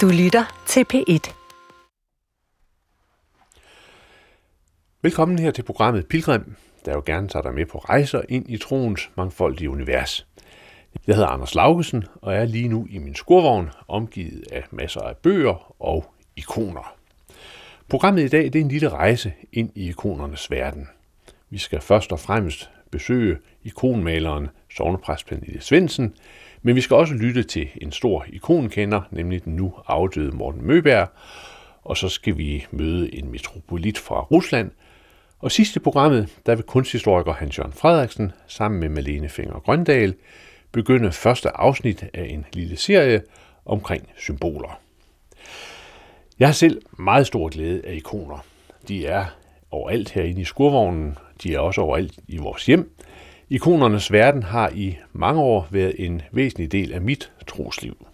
Du lytter til P1. Velkommen her til programmet Pilgrim, der jo gerne tager dig med på rejser ind i troens mangfoldige univers. Jeg hedder Anders Laugesen, og er lige nu i min skurvogn, omgivet af masser af bøger og ikoner. Programmet i dag det er en lille rejse ind i ikonernes verden. Vi skal først og fremmest besøge ikonmaleren Sognepræst Pernille Svendsen, men vi skal også lytte til en stor ikonkender, nemlig den nu afdøde Morten Møberg, og så skal vi møde en metropolit fra Rusland. Og sidst i programmet, der vil kunsthistoriker Hans-Jørgen Frederiksen sammen med Malene Finger Grøndal begynde første afsnit af en lille serie omkring symboler. Jeg har selv meget stor glæde af ikoner. De er overalt herinde i skurvognen, de er også overalt i vores hjem. Ikonernes verden har i mange år været en væsentlig del af mit trosliv.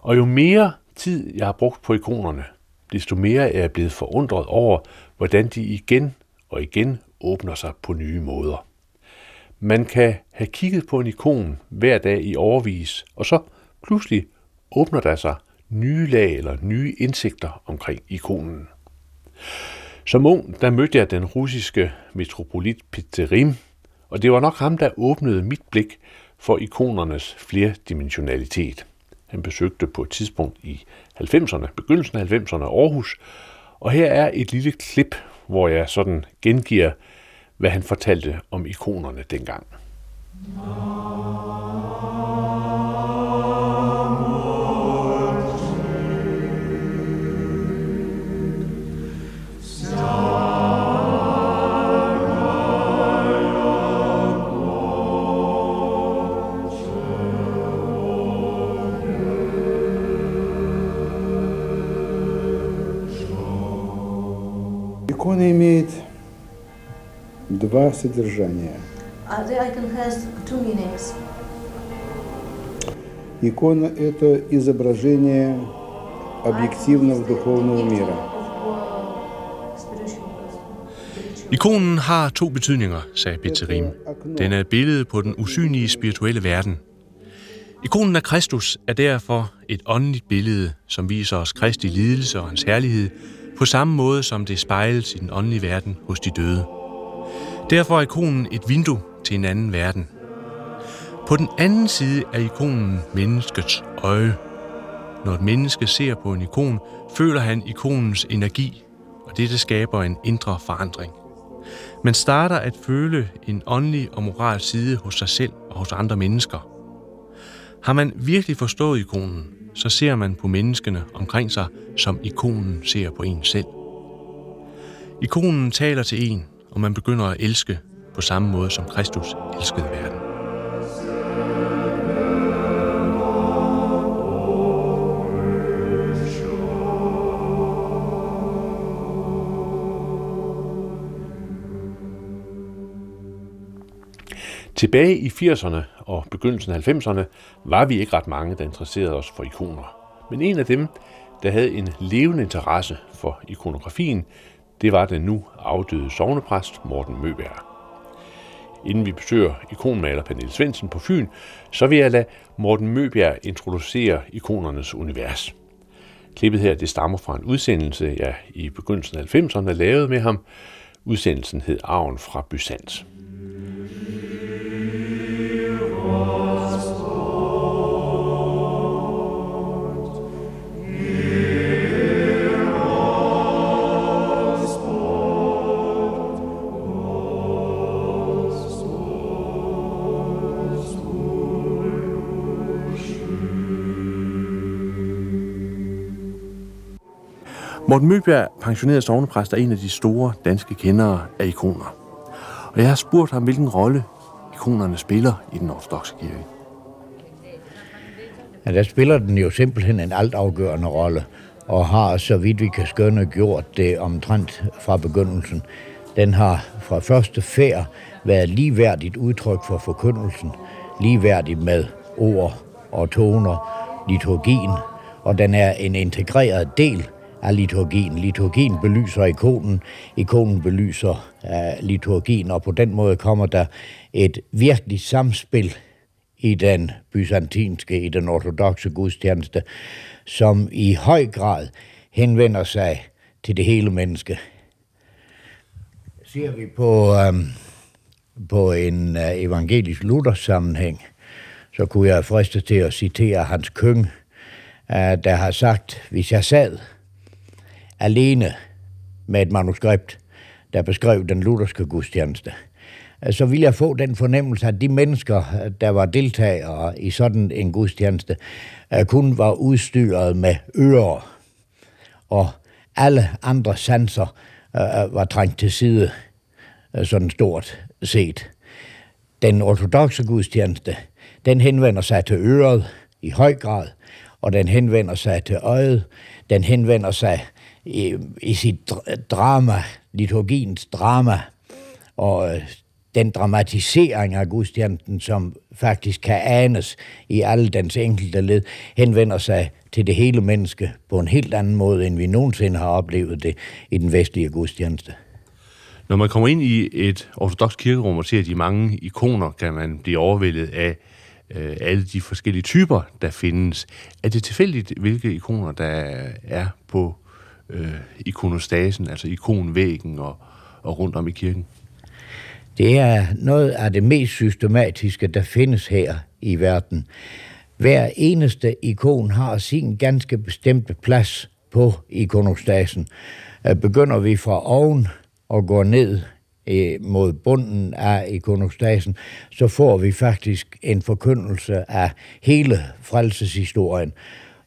Og jo mere tid jeg har brugt på ikonerne, desto mere er jeg blevet forundret over, hvordan de igen og igen åbner sig på nye måder. Man kan have kigget på en ikon hver dag i overvis, og så pludselig åbner der sig nye lag eller nye indsigter omkring ikonen. Som ung, der mødte jeg den russiske metropolit Peterim, og det var nok ham, der åbnede mit blik for ikonernes flerdimensionalitet. Han besøgte på et tidspunkt i 90'erne, begyndelsen af 90'erne Aarhus, og her er et lille klip, hvor jeg sådan gengiver, hvad han fortalte om ikonerne dengang. Икона имеет два содержания. Uh, the icon has two meanings. Икона – это изображение объективного духовного мира. Ikonen har to betydninger, sagde Petterim. Den er et billede på den usynlige spirituelle verden. Ikonen af Kristus er derfor et åndeligt billede, som viser os Kristi lidelse og hans herlighed, på samme måde som det spejles i den åndelige verden hos de døde. Derfor er ikonen et vindue til en anden verden. På den anden side er ikonen menneskets øje. Når et menneske ser på en ikon, føler han ikonens energi, og dette skaber en indre forandring. Man starter at føle en åndelig og moralsk side hos sig selv og hos andre mennesker. Har man virkelig forstået ikonen, så ser man på menneskene omkring sig, som ikonen ser på en selv. Ikonen taler til en, og man begynder at elske på samme måde, som Kristus elskede verden. Tilbage i 80'erne og begyndelsen af 90'erne var vi ikke ret mange, der interesserede os for ikoner. Men en af dem, der havde en levende interesse for ikonografien, det var den nu afdøde sovnepræst Morten Møberg. Inden vi besøger ikonmaler Pernille Svendsen på Fyn, så vil jeg lade Morten Møbjerg introducere ikonernes univers. Klippet her det stammer fra en udsendelse, jeg i begyndelsen af 90'erne lavede med ham. Udsendelsen hed Arven fra Byzans. Morten Møbjerg, pensioneret sovnepræst, er en af de store danske kendere af ikoner. Og jeg har spurgt ham, hvilken rolle ikonerne spiller i den ortodoxe kirke. Ja, der spiller den jo simpelthen en altafgørende rolle, og har, så vidt vi kan skønne, gjort det omtrent fra begyndelsen. Den har fra første færd været ligeværdigt udtryk for forkyndelsen, ligeværdigt med ord og toner, liturgien, og den er en integreret del af liturgien. Liturgien belyser ikonen, ikonen belyser uh, liturgien, og på den måde kommer der et virkelig samspil i den byzantinske, i den ortodoxe gudstjeneste, som i høj grad henvender sig til det hele menneske. Ser vi på, um, på en uh, evangelisk Luthers sammenhæng, så kunne jeg friste til at citere hans køng, uh, der har sagt, hvis jeg sad alene med et manuskript, der beskrev den lutherske gudstjeneste, så ville jeg få den fornemmelse, at de mennesker, der var deltagere i sådan en gudstjeneste, øh, kun var udstyret med ører, og alle andre sanser øh, øh, var trængt til side, sådan stort set. Den ortodoxe gudstjeneste, den henvender sig til øret i høj grad, og den henvender sig til øjet, den henvender sig i, i sit drama, liturgiens drama, og øh, den dramatisering af gudstjenesten, som faktisk kan anes i alle dens enkelte led, henvender sig til det hele menneske på en helt anden måde, end vi nogensinde har oplevet det i den vestlige gudstjeneste. Når man kommer ind i et ortodox kirkerum og ser de mange ikoner, kan man blive overvældet af øh, alle de forskellige typer, der findes. Er det tilfældigt, hvilke ikoner, der er på øh, ikonostasen, altså ikonvæggen og, og rundt om i kirken? Det er noget af det mest systematiske, der findes her i verden. Hver eneste ikon har sin ganske bestemte plads på ikonostasen. Øh, begynder vi fra oven og går ned øh, mod bunden af ikonostasen, så får vi faktisk en forkyndelse af hele frelseshistorien.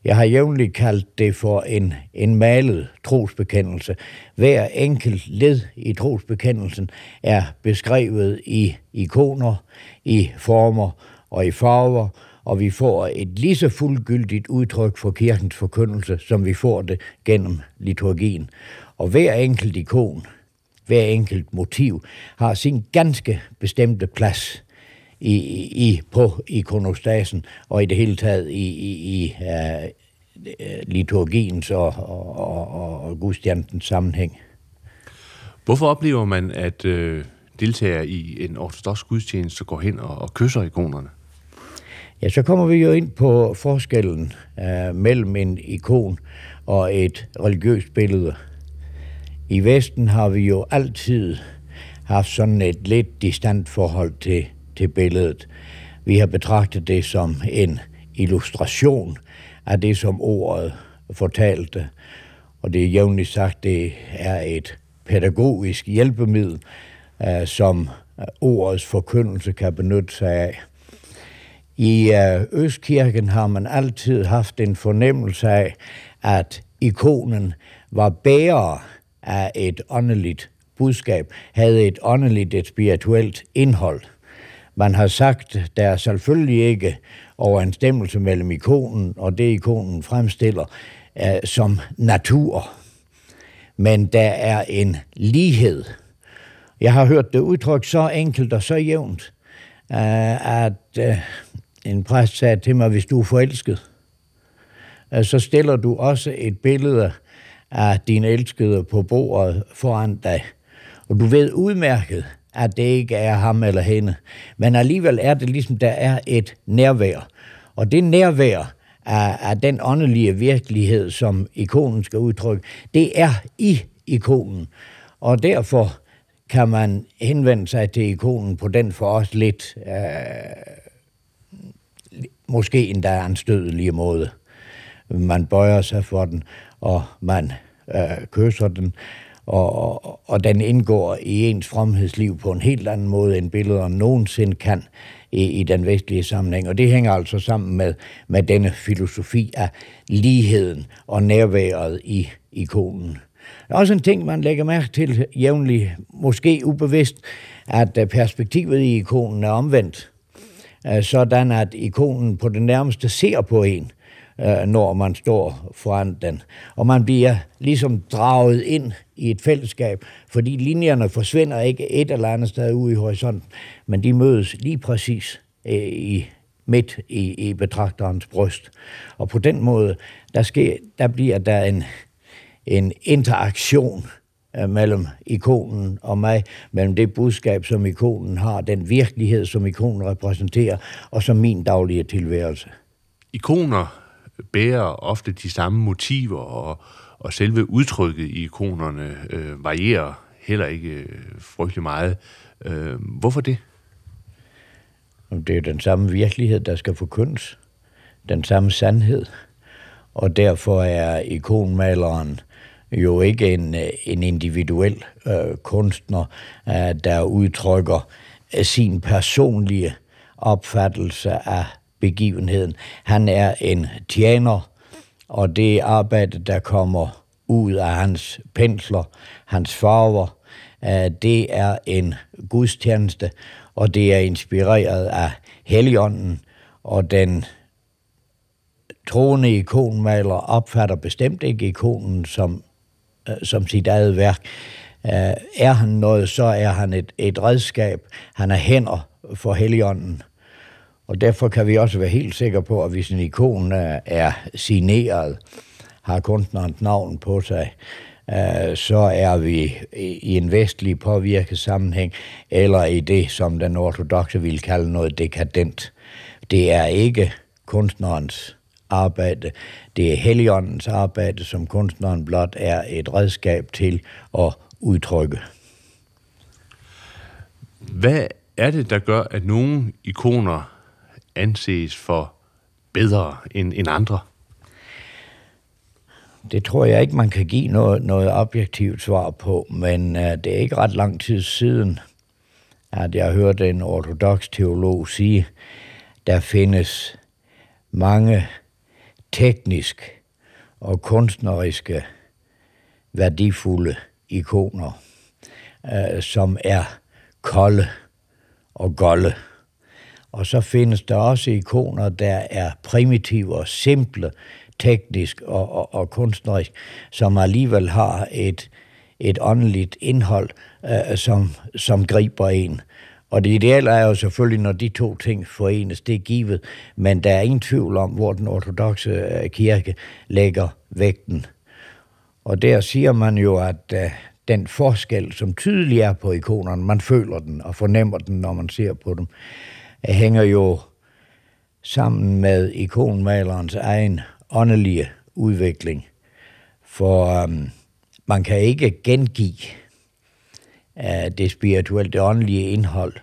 Jeg har jævnligt kaldt det for en, en malet trosbekendelse. Hver enkelt led i trosbekendelsen er beskrevet i ikoner, i former og i farver, og vi får et lige så fuldgyldigt udtryk for kirkens forkyndelse, som vi får det gennem liturgien. Og hver enkelt ikon, hver enkelt motiv, har sin ganske bestemte plads i, i, på ikonostasen og i det hele taget i, i, i uh, liturgiens og, og, og, og gudstjentens sammenhæng. Hvorfor oplever man, at øh, deltagere i en ortodox gudstjeneste går hen og, og kysser ikonerne? Ja, så kommer vi jo ind på forskellen uh, mellem en ikon og et religiøst billede. I Vesten har vi jo altid haft sådan et lidt distant forhold til til billedet. Vi har betragtet det som en illustration af det, som ordet fortalte. Og det er jævnligt sagt, det er et pædagogisk hjælpemiddel, øh, som ordets forkyndelse kan benytte sig af. I øh, Østkirken har man altid haft en fornemmelse af, at ikonen var bærer af et åndeligt budskab, havde et åndeligt, et spirituelt indhold – man har sagt, der er selvfølgelig ikke overensstemmelse mellem ikonen og det, ikonen fremstiller uh, som natur. Men der er en lighed. Jeg har hørt det udtrykt så enkelt og så jævnt, uh, at uh, en præst sagde til mig, hvis du er forelsket, uh, så stiller du også et billede af din elskede på bordet foran dig. Og du ved udmærket, at det ikke er ham eller hende. Men alligevel er det ligesom, der er et nærvær. Og det nærvær af, af den åndelige virkelighed, som ikonen skal udtrykke, det er i ikonen. Og derfor kan man henvende sig til ikonen på den for os lidt, øh, måske endda anstødelige måde. Man bøjer sig for den, og man øh, kysser den, og, og, og den indgår i ens fromhedsliv på en helt anden måde, end billeder nogensinde kan i, i den vestlige sammenhæng. Og det hænger altså sammen med, med denne filosofi af ligheden og nærværet i ikonen. Der er også en ting, man lægger mærke til jævnligt, måske ubevidst, at øh, perspektivet i ikonen er omvendt. Øh, sådan at ikonen på det nærmeste ser på en, øh, når man står foran den. Og man bliver ligesom draget ind i et fællesskab, fordi linjerne forsvinder ikke et eller andet sted ude i horisonten, men de mødes lige præcis øh, i midt i, i betragterens bryst. Og på den måde, der, sker, der bliver der en, en interaktion øh, mellem ikonen og mig, mellem det budskab, som ikonen har, den virkelighed, som ikonen repræsenterer, og som min daglige tilværelse. Ikoner bærer ofte de samme motiver, og, og selve udtrykket i ikonerne øh, varierer heller ikke øh, frygtelig meget. Øh, hvorfor det? Det er den samme virkelighed, der skal forkyndes. Den samme sandhed. Og derfor er ikonmaleren jo ikke en, øh, en individuel øh, kunstner, øh, der udtrykker øh, sin personlige opfattelse af begivenheden. Han er en tjener, og det arbejde, der kommer ud af hans pensler, hans farver, øh, det er en gudstjeneste, og det er inspireret af Helligånden, og den troende ikonmaler opfatter bestemt ikke ikonen som, øh, som sit eget værk. Øh, er han noget, så er han et, et redskab. Han er hænder for Helligånden. Og derfor kan vi også være helt sikre på, at hvis en ikon er, signeret, har kunstnerens navn på sig, øh, så er vi i en vestlig påvirket sammenhæng, eller i det, som den ortodoxe vil kalde noget dekadent. Det er ikke kunstnerens arbejde. Det er heligåndens arbejde, som kunstneren blot er et redskab til at udtrykke. Hvad er det, der gør, at nogle ikoner anses for bedre end, end andre? Det tror jeg ikke, man kan give noget, noget objektivt svar på, men uh, det er ikke ret lang tid siden, at jeg hørte en ortodox teolog sige, der findes mange teknisk og kunstneriske værdifulde ikoner, uh, som er kolde og golde. Og så findes der også ikoner, der er primitive og simple, teknisk og, og, og kunstnerisk, som alligevel har et, et åndeligt indhold, øh, som, som griber en. Og det ideelle er jo selvfølgelig, når de to ting forenes, det er givet, men der er ingen tvivl om, hvor den ortodoxe øh, kirke lægger vægten. Og der siger man jo, at øh, den forskel, som tydelig er på ikonerne, man føler den og fornemmer den, når man ser på dem, hænger jo sammen med ikonmalerens egen åndelige udvikling. For um, man kan ikke gengive uh, det spirituelle, det åndelige indhold,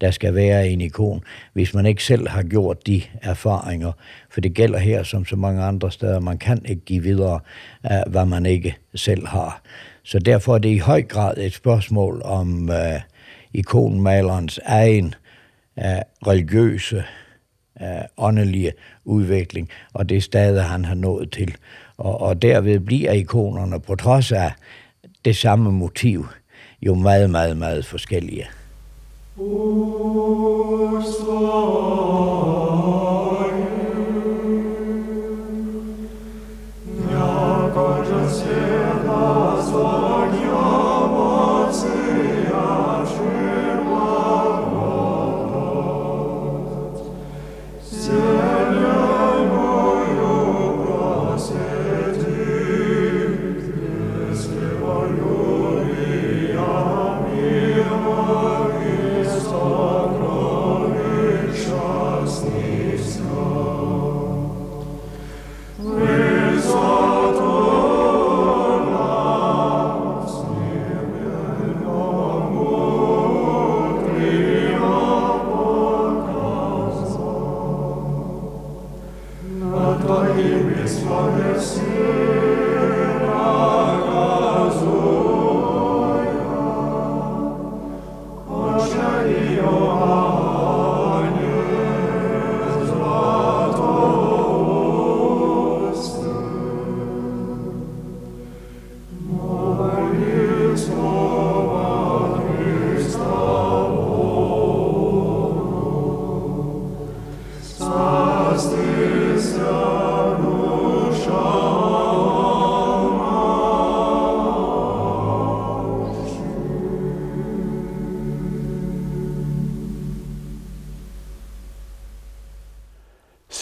der skal være i en ikon, hvis man ikke selv har gjort de erfaringer. For det gælder her som så mange andre steder, man kan ikke give videre, uh, hvad man ikke selv har. Så derfor er det i høj grad et spørgsmål om uh, ikonmalerens egen uh, religiøse, uh, åndelige udvikling, og det stadig han har nået til. Og, og derved bliver ikonerne, på trods af det samme motiv, jo meget, meget, meget forskellige. Oh,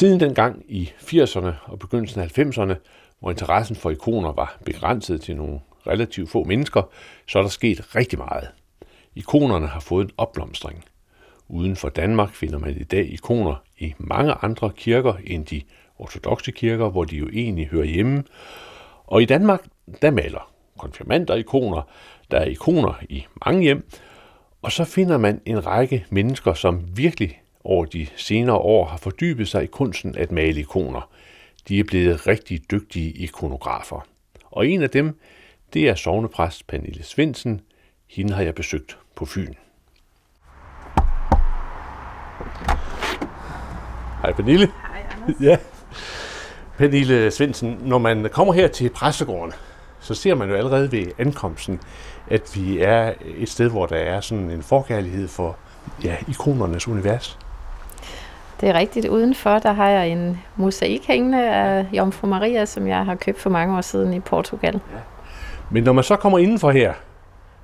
Siden den gang i 80'erne og begyndelsen af 90'erne, hvor interessen for ikoner var begrænset til nogle relativt få mennesker, så er der sket rigtig meget. Ikonerne har fået en opblomstring. Uden for Danmark finder man i dag ikoner i mange andre kirker end de ortodoxe kirker, hvor de jo egentlig hører hjemme. Og i Danmark, der maler konfirmander ikoner, der er ikoner i mange hjem, og så finder man en række mennesker, som virkelig over de senere år har fordybet sig i kunsten at male ikoner. De er blevet rigtig dygtige ikonografer. Og en af dem, det er sovnepræst Pernille Svendsen. Hende har jeg besøgt på Fyn. Hej Pernille. Hej, Anders. Ja. Pernille Svendsen, når man kommer her til præstegården, så ser man jo allerede ved ankomsten, at vi er et sted, hvor der er sådan en forkærlighed for ja, ikonernes univers. Det er rigtigt. Udenfor, der har jeg en mosaik hængende af Jomfru Maria, som jeg har købt for mange år siden i Portugal. Men når man så kommer indenfor her,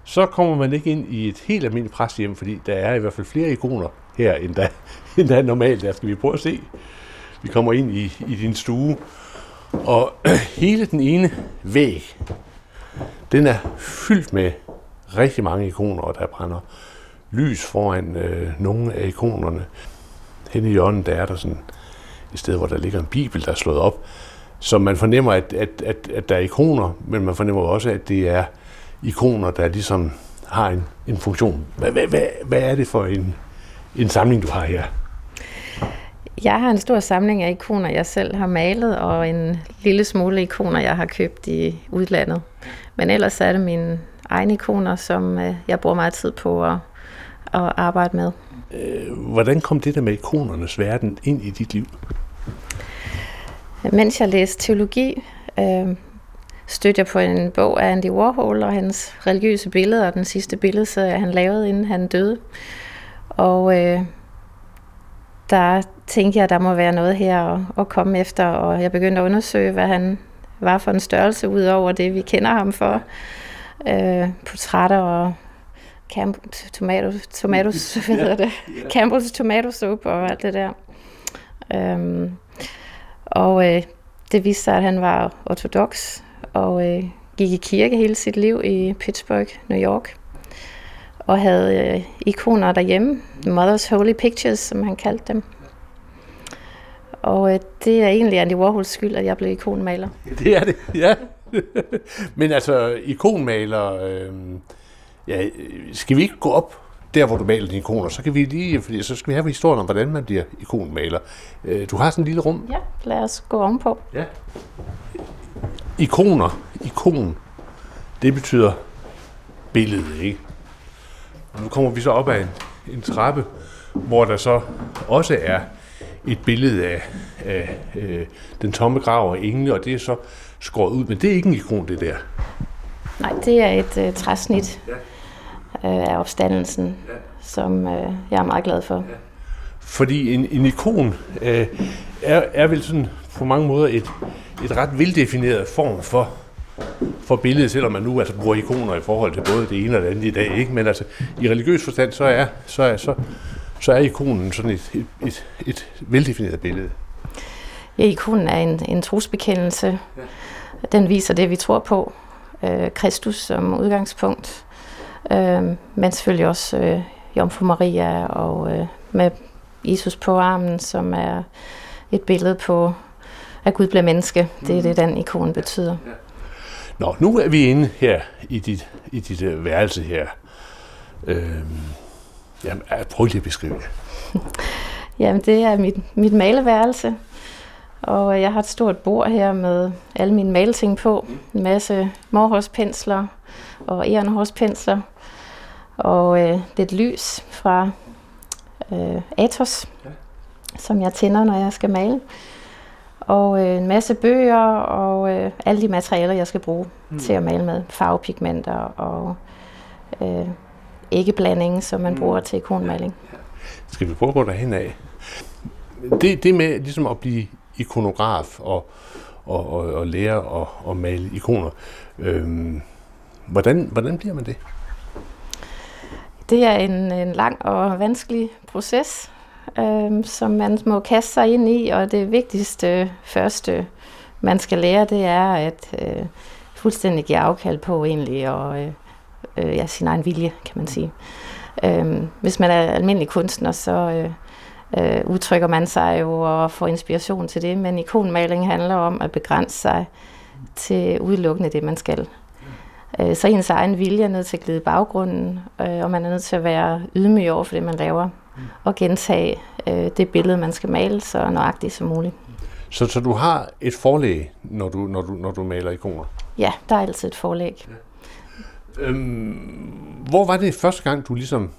så kommer man ikke ind i et helt almindeligt præstehjem, fordi der er i hvert fald flere ikoner her, end der, end der er normalt. Der skal vi prøve at se. Vi kommer ind i, i din stue, og hele den ene væg, den er fyldt med rigtig mange ikoner, og der brænder lys foran øh, nogle af ikonerne hen i hjørnet, der er der sådan et sted, hvor der ligger en bibel, der er slået op. Så man fornemmer, at, at, at, at der er ikoner, men man fornemmer også, at det er ikoner, der ligesom har en, en funktion. Hvad, hvad, hvad, hvad er det for en, en samling, du har her? Jeg har en stor samling af ikoner, jeg selv har malet, og en lille smule ikoner, jeg har købt i udlandet. Men ellers er det mine egne ikoner, som øh, jeg bruger meget tid på at, at arbejde med. Øh, hvordan kom det der med ikonernes verden ind i dit liv? Mens jeg læste teologi, øh, stødte jeg på en bog af Andy Warhol og hans religiøse billeder, og den sidste billedserie, han lavede, inden han døde. Og øh, der tænkte jeg, at der må være noget her at, at komme efter, og jeg begyndte at undersøge, hvad han var for en størrelse, ud over det, vi kender ham for. Øh, portrætter og Camp- tomato, tomatoes, hvad hedder det? Campbell's tomato soup og alt det der. Øhm, og øh, det viste sig, at han var ortodox og øh, gik i kirke hele sit liv i Pittsburgh, New York. Og havde øh, ikoner derhjemme, Mother's Holy Pictures, som han kaldte dem. Og øh, det er egentlig Andy Warhols skyld, at jeg blev ikonmaler. Det er det, ja. Men altså, ikonmaler, øh, ja, skal vi ikke gå op der, hvor du maler dine ikoner, så kan vi lige, fordi så skal vi have historien om, hvordan man bliver ikonmaler. Øh, Du har sådan en lille rum. Ja, lad os gå ovenpå. Ja. Ikoner, ikon, det betyder billede, ikke? Og nu kommer vi så op ad en, en trappe, hvor der så også er et billede af, af øh, den tomme grav og engle, og det er så skåret ud, men det er ikke en ikon, det der. Nej, det er et øh, træsnit øh, af opstandelsen, som øh, jeg er meget glad for. Fordi en, en ikon øh, er, er vel sådan på mange måder et, et ret veldefineret form for, for billedet, selvom man nu altså bruger ikoner i forhold til både det ene og det andet i dag. Ikke? Men altså, i religiøs forstand, så er, så er, så, så er ikonen sådan et, et, et, et veldefineret billede. Ja, ikonen er en, en trosbekendelse. Den viser det, vi tror på. Øh, Kristus som udgangspunkt. Øh, men selvfølgelig også øh, Jomfru Maria og øh, med Jesus på armen, som er et billede på, at Gud bliver menneske. Det er det, den ikon betyder. Nå, nu er vi inde her i dit, i dit øh, værelse her. Øhm, jamen, ja, prøv lige at beskrive det. Jamen, det er mit, mit maleværelse. Og jeg har et stort bord her med alle mine maleting på. En masse morhårspensler og ehrenhårspensler. Og øh, lidt lys fra øh, Atos, som jeg tænder, når jeg skal male. Og øh, en masse bøger og øh, alle de materialer, jeg skal bruge mm. til at male med. Farvepigmenter og øh, æggeblanding, som man bruger til ikonmaling. Skal vi prøve at gå derhen af? Det, det med ligesom at blive ikonograf og, og, og, og lære at, at male ikoner, øhm, hvordan, hvordan bliver man det? Det er en, en lang og vanskelig proces, øh, som man må kaste sig ind i, og det vigtigste første, man skal lære, det er at øh, fuldstændig give afkald på egentlig, og øh, øh, ja, sin egen vilje, kan man sige. Øh, hvis man er almindelig kunstner, så øh, øh, udtrykker man sig jo og får inspiration til det, men ikonmaling handler om at begrænse sig til udelukkende det, man skal. Øh, så ens egen vilje er nødt til at glide baggrunden, øh, og man er nødt til at være ydmyg over for det, man laver, og gentage øh, det billede, man skal male, så nøjagtigt som muligt. Så, så du har et forlæg, når du, når, du, når du maler ikoner? Ja, der er altid et forlæg. Øhm, hvor var det første gang, du ligesom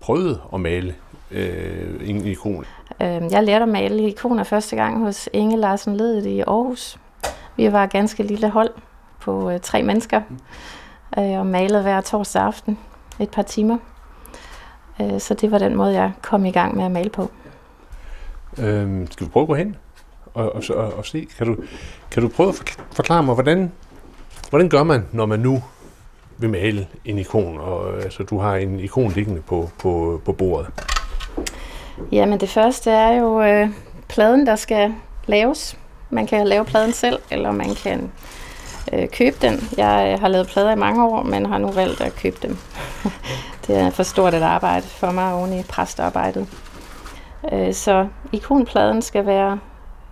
prøvede at male øh, en ikon? Øh, jeg lærte at male ikoner første gang hos Inge Larsen Ledet i Aarhus. Vi var et ganske lille hold på øh, tre mennesker øh, og malede hver torsdag aften et par timer. Øh, så det var den måde, jeg kom i gang med at male på. Øhm, skal vi prøve at gå hen og, og, og, og se? Kan du, kan du prøve at forklare mig, hvordan, hvordan gør man, når man nu vil male en ikon? Og, altså, du har en ikon liggende på, på, på bordet. Jamen det første er jo øh, pladen, der skal laves. Man kan lave pladen selv, eller man kan øh, købe den. Jeg har lavet plader i mange år, men har nu valgt at købe dem. det er for stort et arbejde for mig oven i præstarbejdet. Øh, så ikonpladen skal være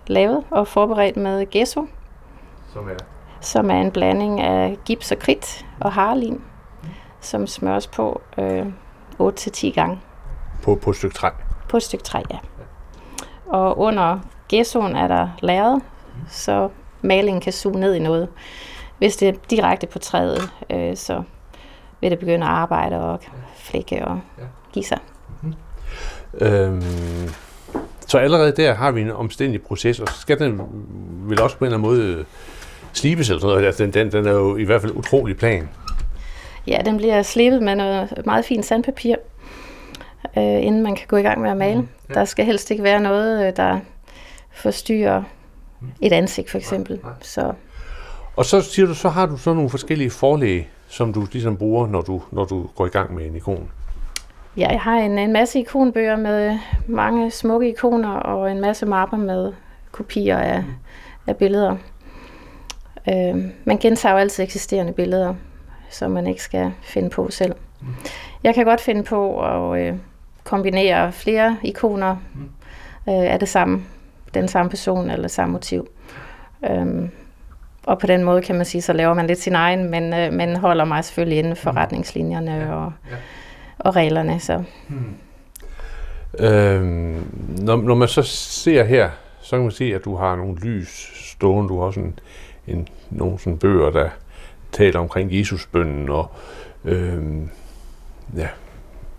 lavet og forberedt med gesso, Som er? som er en blanding af gips og kridt og harlin, som smøres på øh, 8-10 gange På, på et stykke træ. på et stykke træ. Ja. Og under gessoen er der lærred, så malingen kan suge ned i noget. Hvis det er direkte på træet, øh, så vil det begynde at arbejde og flække og give sig. Øhm, så allerede der har vi en omstændig proces, og skal den vel også på en eller anden måde slibes eller sådan noget. Altså, den, den, den er jo i hvert fald utrolig plan. Ja, den bliver slebet med noget meget fint sandpapir, øh, inden man kan gå i gang med at male. Ja. Der skal helst ikke være noget, øh, der forstyrrer et ansigt for eksempel. Så Og så siger du, så har du så nogle forskellige forlæg, som du ligesom bruger, når du, når du går i gang med en ikon. ja, jeg har en, en masse ikonbøger med mange smukke ikoner og en masse mapper med kopier af, af billeder. Øh, man gentager jo altid eksisterende billeder, som man ikke skal finde på selv. Jeg kan godt finde på at øh, kombinere flere ikoner øh, af det samme, den samme person eller samme motiv. Øhm, og på den måde kan man sige, så laver man lidt sin egen, men, øh, men holder mig selvfølgelig inden for retningslinjerne og, og reglerne. Så Øhm, når, når man så ser her, så kan man se, at du har nogle lys stående. Du har også en, en, nogle sådan bøger, der taler omkring Jesusbønnen. Og, øhm, ja,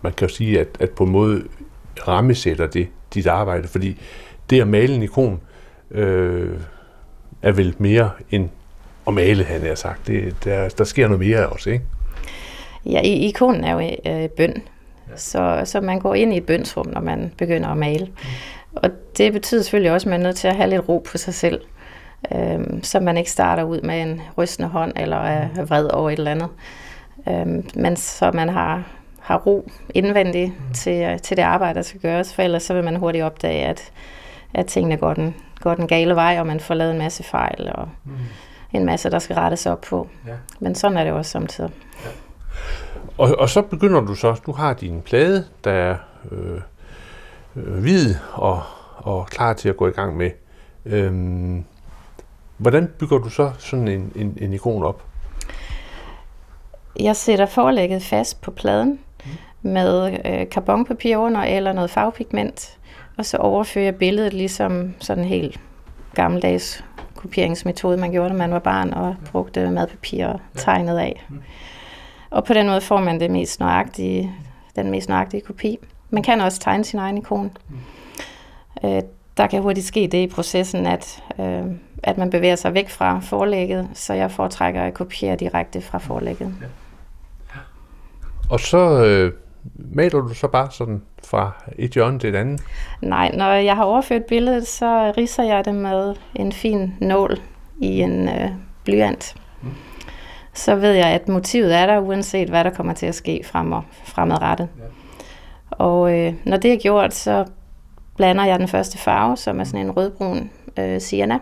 man kan jo sige, at, at på en måde rammesætter det dit arbejde, fordi det at male en ikon øh, er vel mere end at male, han har sagt. Det, der, der sker noget mere også, ikke? ja, i- ikonen er jo øh, bøn. Så, så man går ind i et bønsrum, når man begynder at male. Og det betyder selvfølgelig også, at man er nødt til at have lidt ro på sig selv. Øhm, så man ikke starter ud med en rystende hånd eller er vred over et eller andet. Øhm, men så man har, har ro indvendigt til, til det arbejde, der skal gøres. For ellers så vil man hurtigt opdage, at, at tingene går den, går den gale vej, og man får lavet en masse fejl og en masse, der skal rettes op på. Ja. Men sådan er det også samtidig. Og, og så begynder du så, du har din plade, der er øh, øh, hvid og, og klar til at gå i gang med. Øhm, hvordan bygger du så sådan en, en, en ikon op? Jeg sætter forlægget fast på pladen med øh, karbonpapir under eller noget farvepigment, og så overfører jeg billedet ligesom sådan en helt gammeldags kopieringsmetode, man gjorde, da man var barn og brugte madpapir og tegnede af. Og på den måde får man det mest nøjagtige, den mest nøjagtige kopi. Man kan også tegne sin egen ikon. Øh, der kan hurtigt ske det i processen, at, øh, at man bevæger sig væk fra forlægget, så jeg foretrækker at kopiere direkte fra forlægget. Og så øh, maler du så bare sådan fra et hjørne til et andet? Nej, når jeg har overført billedet, så ridser jeg det med en fin nål i en øh, blyant. Så ved jeg, at motivet er der, uanset hvad der kommer til at ske frem fremadrettet. Og øh, når det er gjort, så blander jeg den første farve, som er sådan en rødbrun øh, sienna.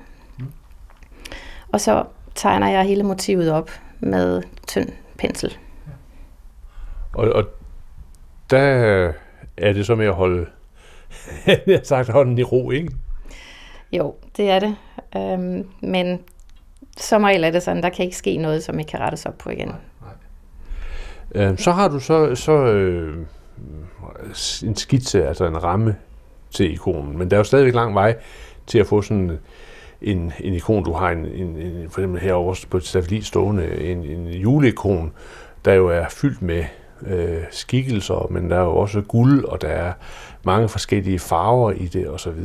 Og så tegner jeg hele motivet op med tynd pensel. Og, og der er det så med at holde, jeg har sagt, hånden i ro, ikke? Jo, det er det. Øhm, men som regel er det sådan, der kan ikke ske noget, som ikke kan rettes op på igen. Øh, så har du så, så øh, en skitse, altså en ramme til ikonen, men der er jo stadigvæk lang vej til at få sådan en, en ikon. Du har en, en, en for eksempel herovre på et stående, en, en juleikon, der jo er fyldt med øh, skikkelser, men der er jo også guld, og der er mange forskellige farver i det osv.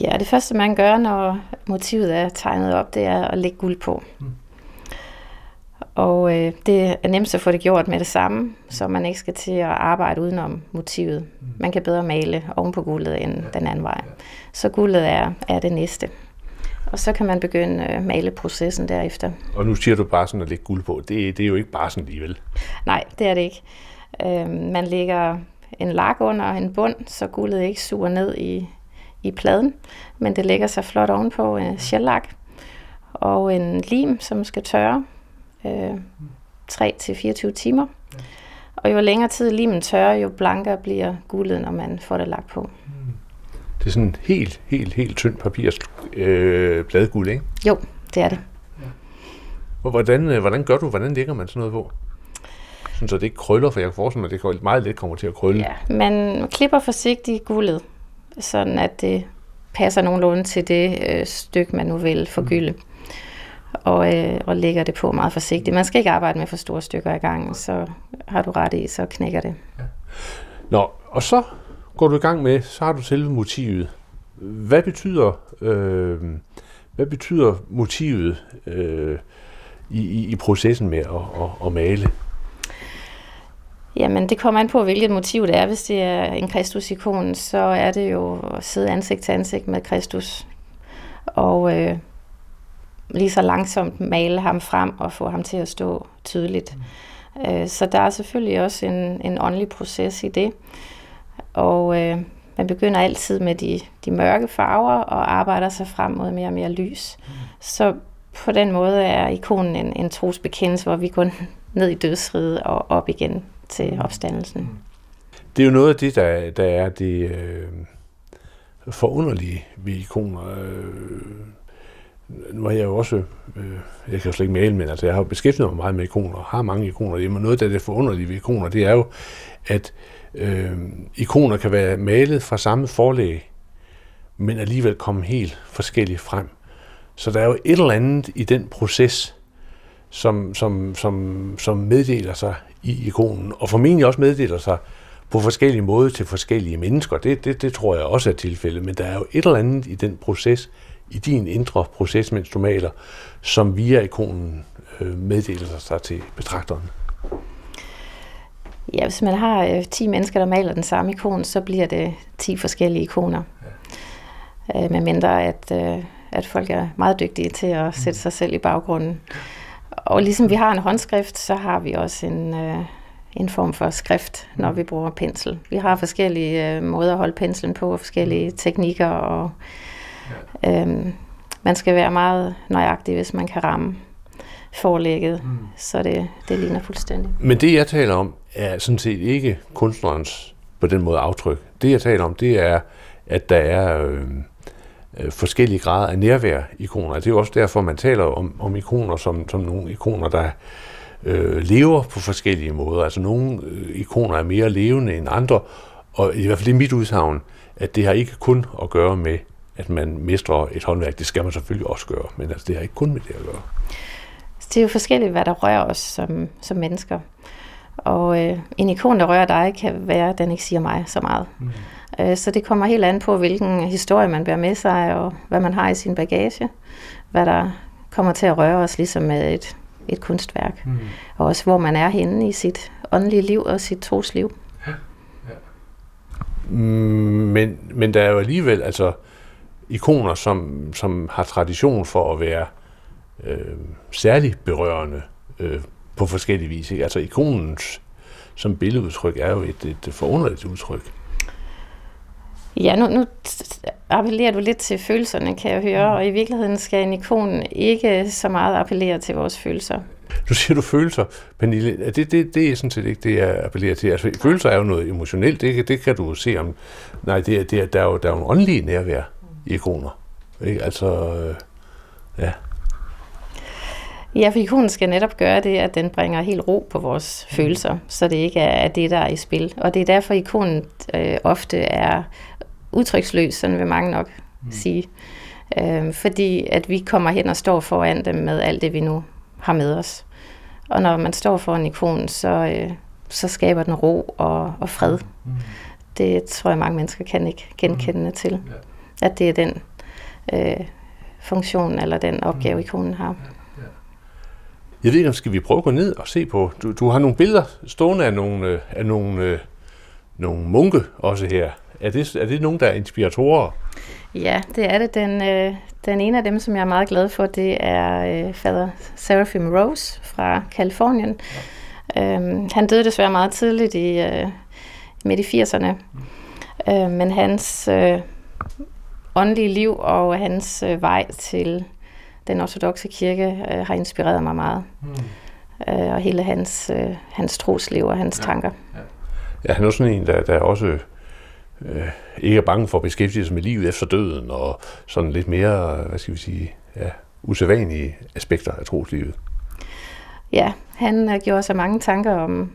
Ja, det første man gør, når motivet er tegnet op, det er at lægge guld på. Mm. Og øh, det er nemt at få det gjort med det samme, så man ikke skal til at arbejde udenom motivet. Mm. Man kan bedre male oven på guldet end den anden vej. Så guldet er, er det næste. Og så kan man begynde at øh, male processen derefter. Og nu siger du bare sådan at lægge guld på. Det, det er jo ikke bare sådan alligevel. Nej, det er det ikke. Øh, man lægger en lak under en bund, så guldet ikke suger ned i, i pladen, men det lægger sig flot ovenpå en sjællak og en lim, som skal tørre øh, 3-24 timer. Og jo længere tid limen tørrer, jo blankere bliver guldet, når man får det lagt på. Det er sådan helt, helt, helt tynd papirs øh, bladguld, ikke? Jo, det er det. Og hvordan, øh, hvordan gør du, hvordan lægger man sådan noget på? Sådan, så det ikke krøller, for jeg kan forestille mig, at det meget let kommer til at krølle. Ja, man klipper forsigtigt guldet, sådan at det passer nogenlunde til det øh, stykke, man nu vil forgylde. Mm. Og, øh, og lægger det på meget forsigtigt. Man skal ikke arbejde med for store stykker i gangen, så har du ret i, så knækker det. Ja. Nå, og så går du i gang med, så har du selve motivet. Hvad betyder, øh, hvad betyder motivet øh, i, i, i processen med at, at, at male? Jamen, det kommer an på, hvilket motiv det er. Hvis det er en Kristus-ikon, så er det jo at sidde ansigt til ansigt med Kristus. Og øh, lige så langsomt male ham frem og få ham til at stå tydeligt. Mm. Øh, så der er selvfølgelig også en, en åndelig proces i det. Og øh, man begynder altid med de, de mørke farver og arbejder sig frem mod mere og mere lys. Mm. Så på den måde er ikonen en, en trosbekendelse, hvor vi går ned i dødsriget og op igen til mm. opstandelsen. Mm. Det er jo noget af det, der, der er det øh, forunderlige ved ikoner. Øh, nu har jeg jo også, øh, jeg kan jo slet ikke male, men altså jeg har jo beskæftiget mig meget med ikoner, har mange ikoner hjemme, noget af det forunderlige ved ikoner, det er jo, at øh, Øh, ikoner kan være malet fra samme forlæg, men alligevel komme helt forskelligt frem. Så der er jo et eller andet i den proces, som, som, som, som meddeler sig i ikonen, og formentlig også meddeler sig på forskellige måder til forskellige mennesker. Det, det, det tror jeg også er tilfældet, men der er jo et eller andet i den proces, i din indre proces, mens du maler, som via ikonen øh, meddeler sig til betragteren? Ja, hvis man har øh, 10 mennesker, der maler den samme ikon, så bliver det 10 forskellige ikoner. Ja. Øh, med mindre at, øh, at folk er meget dygtige til at sætte sig selv i baggrunden. Og ligesom vi har en håndskrift, så har vi også en, øh, en form for skrift, når vi bruger pensel. Vi har forskellige øh, måder at holde penslen på, og forskellige teknikker og Øhm, man skal være meget nøjagtig, hvis man kan ramme forlægget, mm. så det, det ligner fuldstændig. Men det, jeg taler om, er sådan set ikke kunstnerens på den måde aftryk. Det, jeg taler om, det er, at der er øh, øh, forskellige grader af nærvær ikoner. Det er også derfor, man taler om, om ikoner som, som nogle ikoner, der øh, lever på forskellige måder. Altså nogle øh, ikoner er mere levende end andre, og i hvert fald er mit udsagn, at det har ikke kun at gøre med at man mestrer et håndværk. Det skal man selvfølgelig også gøre, men altså, det har ikke kun med det at gøre. Det er jo forskelligt, hvad der rører os som, som mennesker. Og øh, en ikon, der rører dig, kan være, at den ikke siger mig så meget. Mm. Øh, så det kommer helt an på, hvilken historie man bærer med sig, og hvad man har i sin bagage. Hvad der kommer til at røre os, ligesom med et, et kunstværk. Mm. Og også, hvor man er henne i sit åndelige liv og sit trosliv. Ja. Ja. Men, men der er jo alligevel, altså, ikoner, som, som har tradition for at være øh, særligt berørende øh, på forskellige vis. Ikke? Altså ikonens som billedudtryk er jo et, et forunderligt udtryk. Ja, nu, nu appellerer du lidt til følelserne, kan jeg høre, og i virkeligheden skal en ikon ikke så meget appellere til vores følelser. Du siger du følelser, Pernille. Det, det, det er sådan set ikke det, jeg appellerer til. Altså, følelser er jo noget emotionelt. Det, det kan du se om... Nej, det, er, det er, der, er jo, der er jo en åndelig nærvær i ikoner. Ikke? Altså, øh, ja. Ja, for ikonen skal netop gøre det, at den bringer helt ro på vores mm. følelser, så det ikke er det, der er i spil. Og det er derfor, ikonen øh, ofte er udtryksløs, sådan vil mange nok mm. sige. Øh, fordi at vi kommer hen og står foran dem med alt det, vi nu har med os. Og når man står foran ikonen, så, øh, så skaber den ro og, og fred. Mm. Det tror jeg, mange mennesker kan ikke genkende mm. til. At det er den øh, funktion eller den opgave, mm. ikonen har. Jeg ved ikke, om skal vi prøve at gå ned og se på... Du, du har nogle billeder stående af nogle, øh, af nogle, øh, nogle munke også her. Er det, er det nogen, der er inspiratorer? Ja, det er det. Den, øh, den ene af dem, som jeg er meget glad for, det er øh, fader Seraphim Rose fra Kalifornien. Ja. Øhm, han døde desværre meget tidligt i øh, midt i 80'erne. Mm. Øhm, øh, men hans øh, åndelige liv og hans øh, vej til den ortodoxe kirke øh, har inspireret mig meget. Mm. Øh, og hele hans, øh, hans trosliv og hans ja. tanker. Ja. ja, han er sådan en, der, der også øh, ikke er bange for at beskæftige sig med livet efter døden, og sådan lidt mere, hvad skal vi sige, ja, usædvanlige aspekter af troslivet. Ja, han uh, gjorde sig mange tanker om,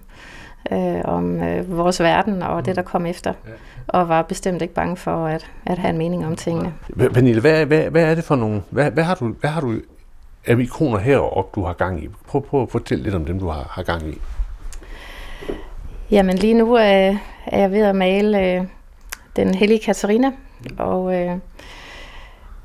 øh, om øh, vores verden og mm. det, der kom efter, ja. Og var bestemt ikke bange for at, at have en mening om tingene. Pernille, hvad, hvad, hvad er det for nogle, hvad, hvad, har du, hvad har du af ikoner heroppe, du har gang i? Prøv, prøv at fortælle lidt om dem, du har, har gang i. Jamen lige nu øh, er jeg ved at male øh, den hellige Katarina, og øh,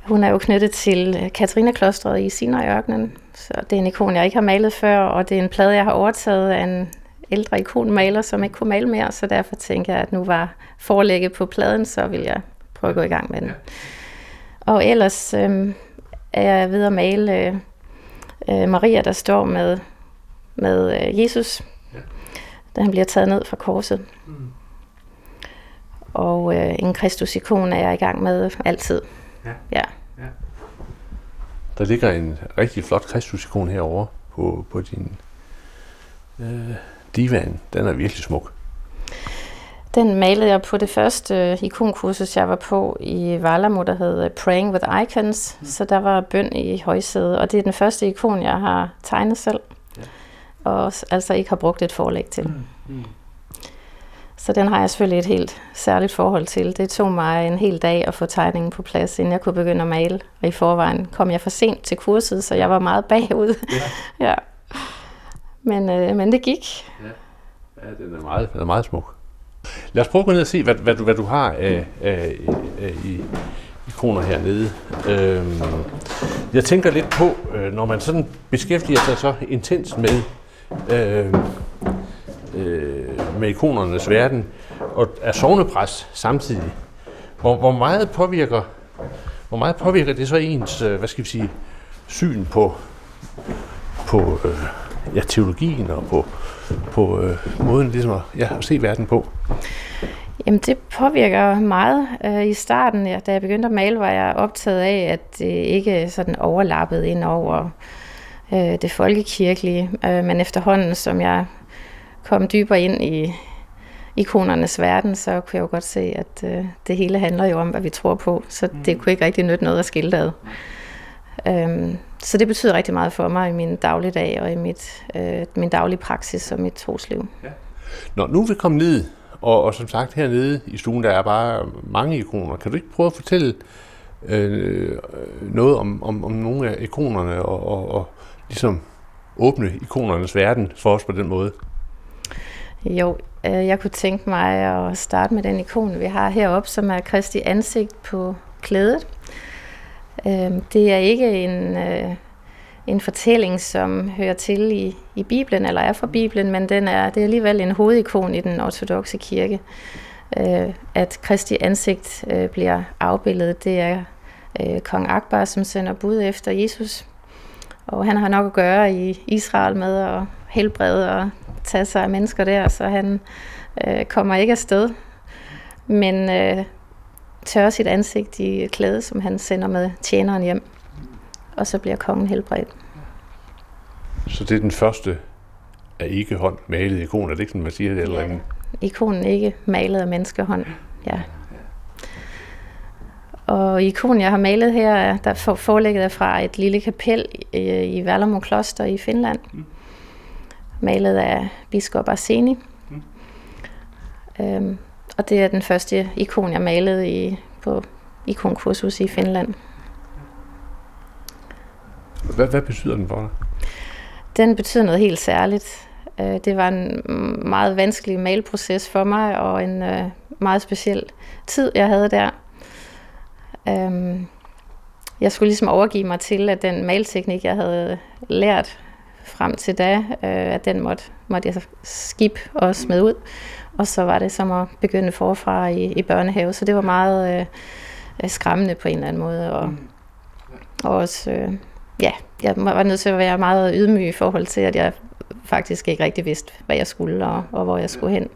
hun er jo knyttet til Katarina-klostret i Sinai-ørkenen, så det er en ikon, jeg ikke har malet før, og det er en plade, jeg har overtaget af en ældre ikonmaler, som ikke kunne male mere, så derfor tænker jeg, at nu var forelægget på pladen, så vil jeg prøve at gå i gang med den. Og ellers øh, er jeg ved at male øh, Maria, der står med, med øh, Jesus, da han bliver taget ned fra korset. Mm. Og øh, en Kristus-ikon er jeg i gang med altid. Ja. ja. ja. Der ligger en rigtig flot Kristus-ikon herovre på, på din øh, divan. Den er virkelig smuk. Den malede jeg på det første øh, ikonkursus, jeg var på i Valamo, der hed øh, Praying with Icons. Mm. Så der var bøn i højsædet, og det er den første ikon, jeg har tegnet selv. Ja. Og altså ikke har brugt et forlæg til. Mm. Mm. Så den har jeg selvfølgelig et helt særligt forhold til. Det tog mig en hel dag at få tegningen på plads, inden jeg kunne begynde at male. Og i forvejen kom jeg for sent til kurset, så jeg var meget bagud. Ja. ja. Men, øh, men det gik. Ja. ja, den er meget, den er meget smuk. Lad os prøve at gå ned og se, hvad, hvad, du, hvad du har af, af, af i ikoner hernede. Øhm, jeg tænker lidt på, øh, når man sådan beskæftiger sig så intens med øh, øh, med ikonernes verden, og er sovnepræst samtidig. Hvor, hvor meget påvirker hvor meget påvirker det så ens, øh, hvad skal vi sige, syn på, på øh, ja, teologien og på, på øh, måden ligesom at, ja, at se verden på? Jamen det påvirker meget. Øh, I starten, ja, da jeg begyndte at male, var jeg optaget af, at det ikke sådan overlappede ind over øh, det folkekirkelige. Øh, men efterhånden, som jeg komme dybere ind i ikonernes verden, så kunne jeg jo godt se, at øh, det hele handler jo om, hvad vi tror på. Så mm. det kunne ikke rigtig nytte noget at skille ad. Øhm, så det betyder rigtig meget for mig i min dagligdag og i mit, øh, min daglige praksis og mit trosliv. Ja. Nå, nu er vi kommet ned, og, og som sagt hernede i stuen, der er bare mange ikoner. Kan du ikke prøve at fortælle øh, noget om, om, om nogle af ikonerne og, og, og ligesom åbne ikonernes verden for os på den måde? Jo, øh, jeg kunne tænke mig at starte med den ikon, vi har heroppe, som er Kristi ansigt på klædet. Øh, det er ikke en, øh, en fortælling, som hører til i, i Bibelen, eller er fra Bibelen, men den er, det er alligevel en hovedikon i den ortodoxe kirke. Øh, at Kristi ansigt øh, bliver afbildet, det er øh, kong Akbar, som sender bud efter Jesus. Og han har nok at gøre i Israel med at helbrede og tage sig af mennesker der, så han øh, kommer ikke afsted. Men øh, tørrer sit ansigt i klæde, som han sender med tjeneren hjem. Og så bliver kongen helbredt. Så det er den første af ikke hånd malet ikon, er det ikke sådan, man siger det? Eller Ja. en, Ikonen ikke malet af menneskehånd. Ja. Og ikonen, jeg har malet her, er- der for- forelægget er fra et lille kapel i, i Kloster i Finland. Malet af biskop Arseni. Øhm, og det er den første ikon, jeg malede i, på ikonkursus i Finland. hvad, hvad betyder den for dig? Den betyder noget helt særligt. Øh, Det var en meget vanskelig mailproces for mig, og en øh, meget speciel tid, jeg havde der. Øhm, Jeg skulle ligesom overgive mig til, at den malteknik, jeg havde lært frem til da, øh, at den måtte, måtte jeg skip og smide ud. Og så var det som at begynde forfra i, i børnehave, så det var meget øh, øh, skræmmende på en eller anden måde. Og, og også, øh, ja, jeg var nødt til at være meget ydmyg i forhold til, at jeg faktisk ikke rigtig vidste, hvad jeg skulle og, og hvor jeg skulle hen.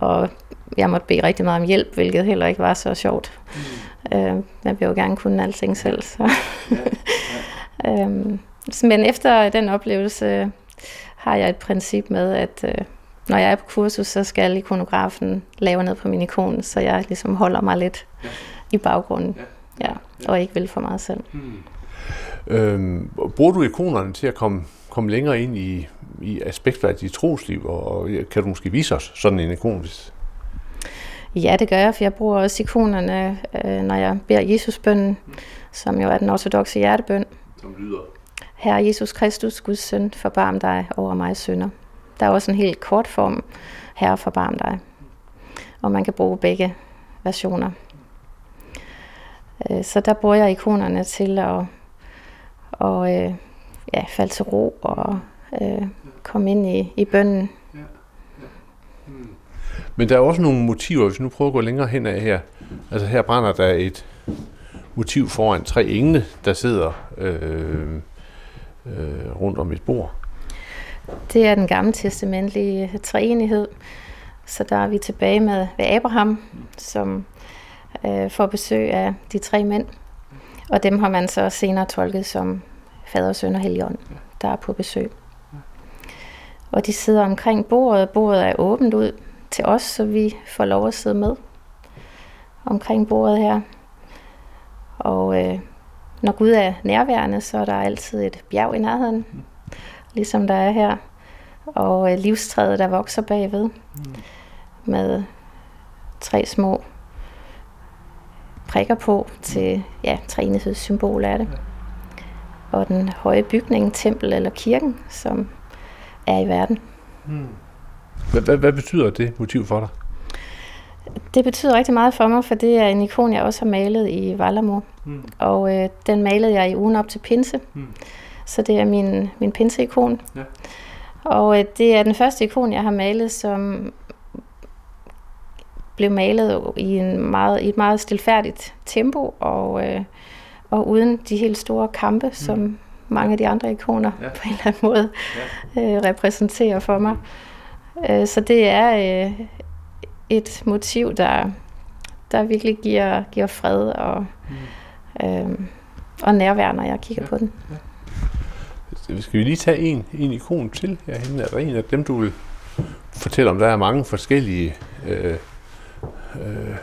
Og jeg måtte bede rigtig meget om hjælp, hvilket heller ikke var så sjovt. Øh, jeg vil jo gerne kunne alting selv. Så. øhm, men efter den oplevelse har jeg et princip med, at øh, når jeg er på kursus, så skal ikonografen lave noget på min ikon, så jeg ligesom holder mig lidt i baggrunden. Ja, og ikke vil for meget selv. Øhm, bruger du ikonerne til at komme, komme længere ind i, i aspekter af dit trosliv, og, og kan du måske vise os sådan en ikon? Hvis... Ja, det gør jeg, for jeg bruger også ikonerne, øh, når jeg beder Jesusbønnen, som jo er den ortodoxe hjertebøn. Som lyder. Herre Jesus Kristus, Guds søn, forbarm dig over mig synder. Der er også en helt kort form, Herre forbarm dig. Og man kan bruge begge versioner. Øh, så der bruger jeg ikonerne til at, og, øh, ja, falde til ro og øh, komme ind i, i bønnen. Men der er også nogle motiver, hvis vi nu prøver at gå længere hen af her. Altså her brænder der et motiv foran tre engle, der sidder øh, øh, rundt om et bord. Det er den gamle testamentlige treenighed. Så der er vi tilbage med ved Abraham, som øh, får besøg af de tre mænd. Og dem har man så senere tolket som fader, søn og helligånd, der er på besøg. Og de sidder omkring bordet. Bordet er åbent ud til os, så vi får lov at sidde med omkring bordet her. Og øh, når Gud er nærværende, så er der altid et bjerg i nærheden, ligesom der er her. Og øh, livstræet, der vokser bagved, med tre små prikker på til ja, træenighedssymbol er det. Og den høje bygning, tempel eller kirken, som er i verden. Hvad, hvad, betyder det motiv for dig? Det betyder rigtig meget for mig, for det er en ikon, jeg også har malet i Vallermo. Mm. Og øh, den malede jeg i ugen op til pinse. Mm. Så det er min, min pinseikon. Ja. Og øh, det er den første ikon, jeg har malet, som blev malet i, en meget, i et meget stilfærdigt tempo, og, øh, og uden de helt store kampe, mm. som mange af de andre ikoner ja. på en eller anden måde ja. øh, repræsenterer for mig. Øh, så det er øh, et motiv, der, der virkelig giver, giver fred og, mm. øh, og nærvær, når jeg kigger ja. på den. Skal vi lige tage en, en ikon til herhenne? Er der en af dem, du vil fortælle om? Der er mange forskellige øh, øh,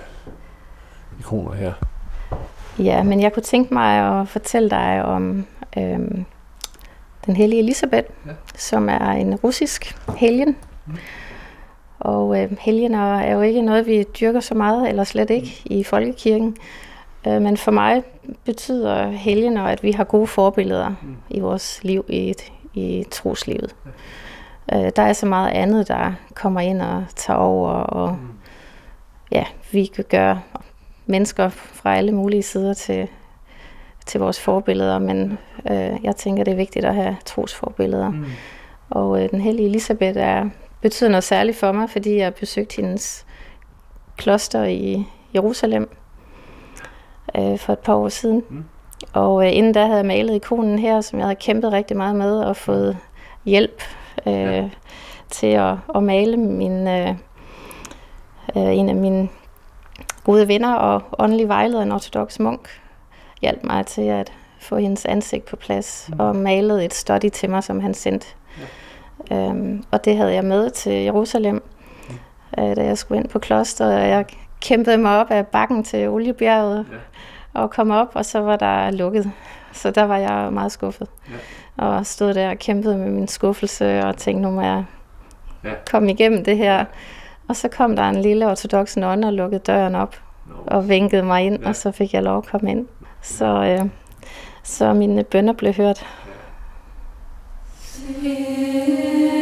ikoner her. Ja, men jeg kunne tænke mig at fortælle dig om øh, den hellige Elisabeth, ja. som er en russisk helgen. Mm. Og øh, helgener er jo ikke noget, vi dyrker så meget, eller slet ikke i folkekirken. Øh, men for mig betyder helgener, at vi har gode forbilleder mm. i vores liv, i, i troslivet. Øh, der er så meget andet, der kommer ind og tager over, og mm. ja, vi kan gøre mennesker fra alle mulige sider til, til vores forbilleder, men øh, jeg tænker, det er vigtigt at have trosforbilleder. Mm. Og øh, den hellige Elisabeth er, betyder noget særligt for mig, fordi jeg besøgte hendes kloster i Jerusalem øh, for et par år siden. Mm. Og øh, inden da havde jeg malet ikonen her, som jeg havde kæmpet rigtig meget med, og fået hjælp øh, ja. til at, at male min, øh, øh, en af mine gode venner og åndelig vejleder, en ortodox munk, hjalp mig til at få hendes ansigt på plads mm. og malede et study til mig, som han sendte. Ja. Øhm, og det havde jeg med til Jerusalem, mm. øh, da jeg skulle ind på klosteret, og jeg kæmpede mig op af bakken til Oliebjerget ja. og kom op, og så var der lukket. Så der var jeg meget skuffet. Ja. Og stod der og kæmpede med min skuffelse og tænkte, nu må jeg ja. komme igennem det her. Og så kom der en lille ortodox nonne og lukkede døren op no. og vinkede mig ind, ja. og så fik jeg lov at komme ind. Så, øh, så mine bønder blev hørt. Ja.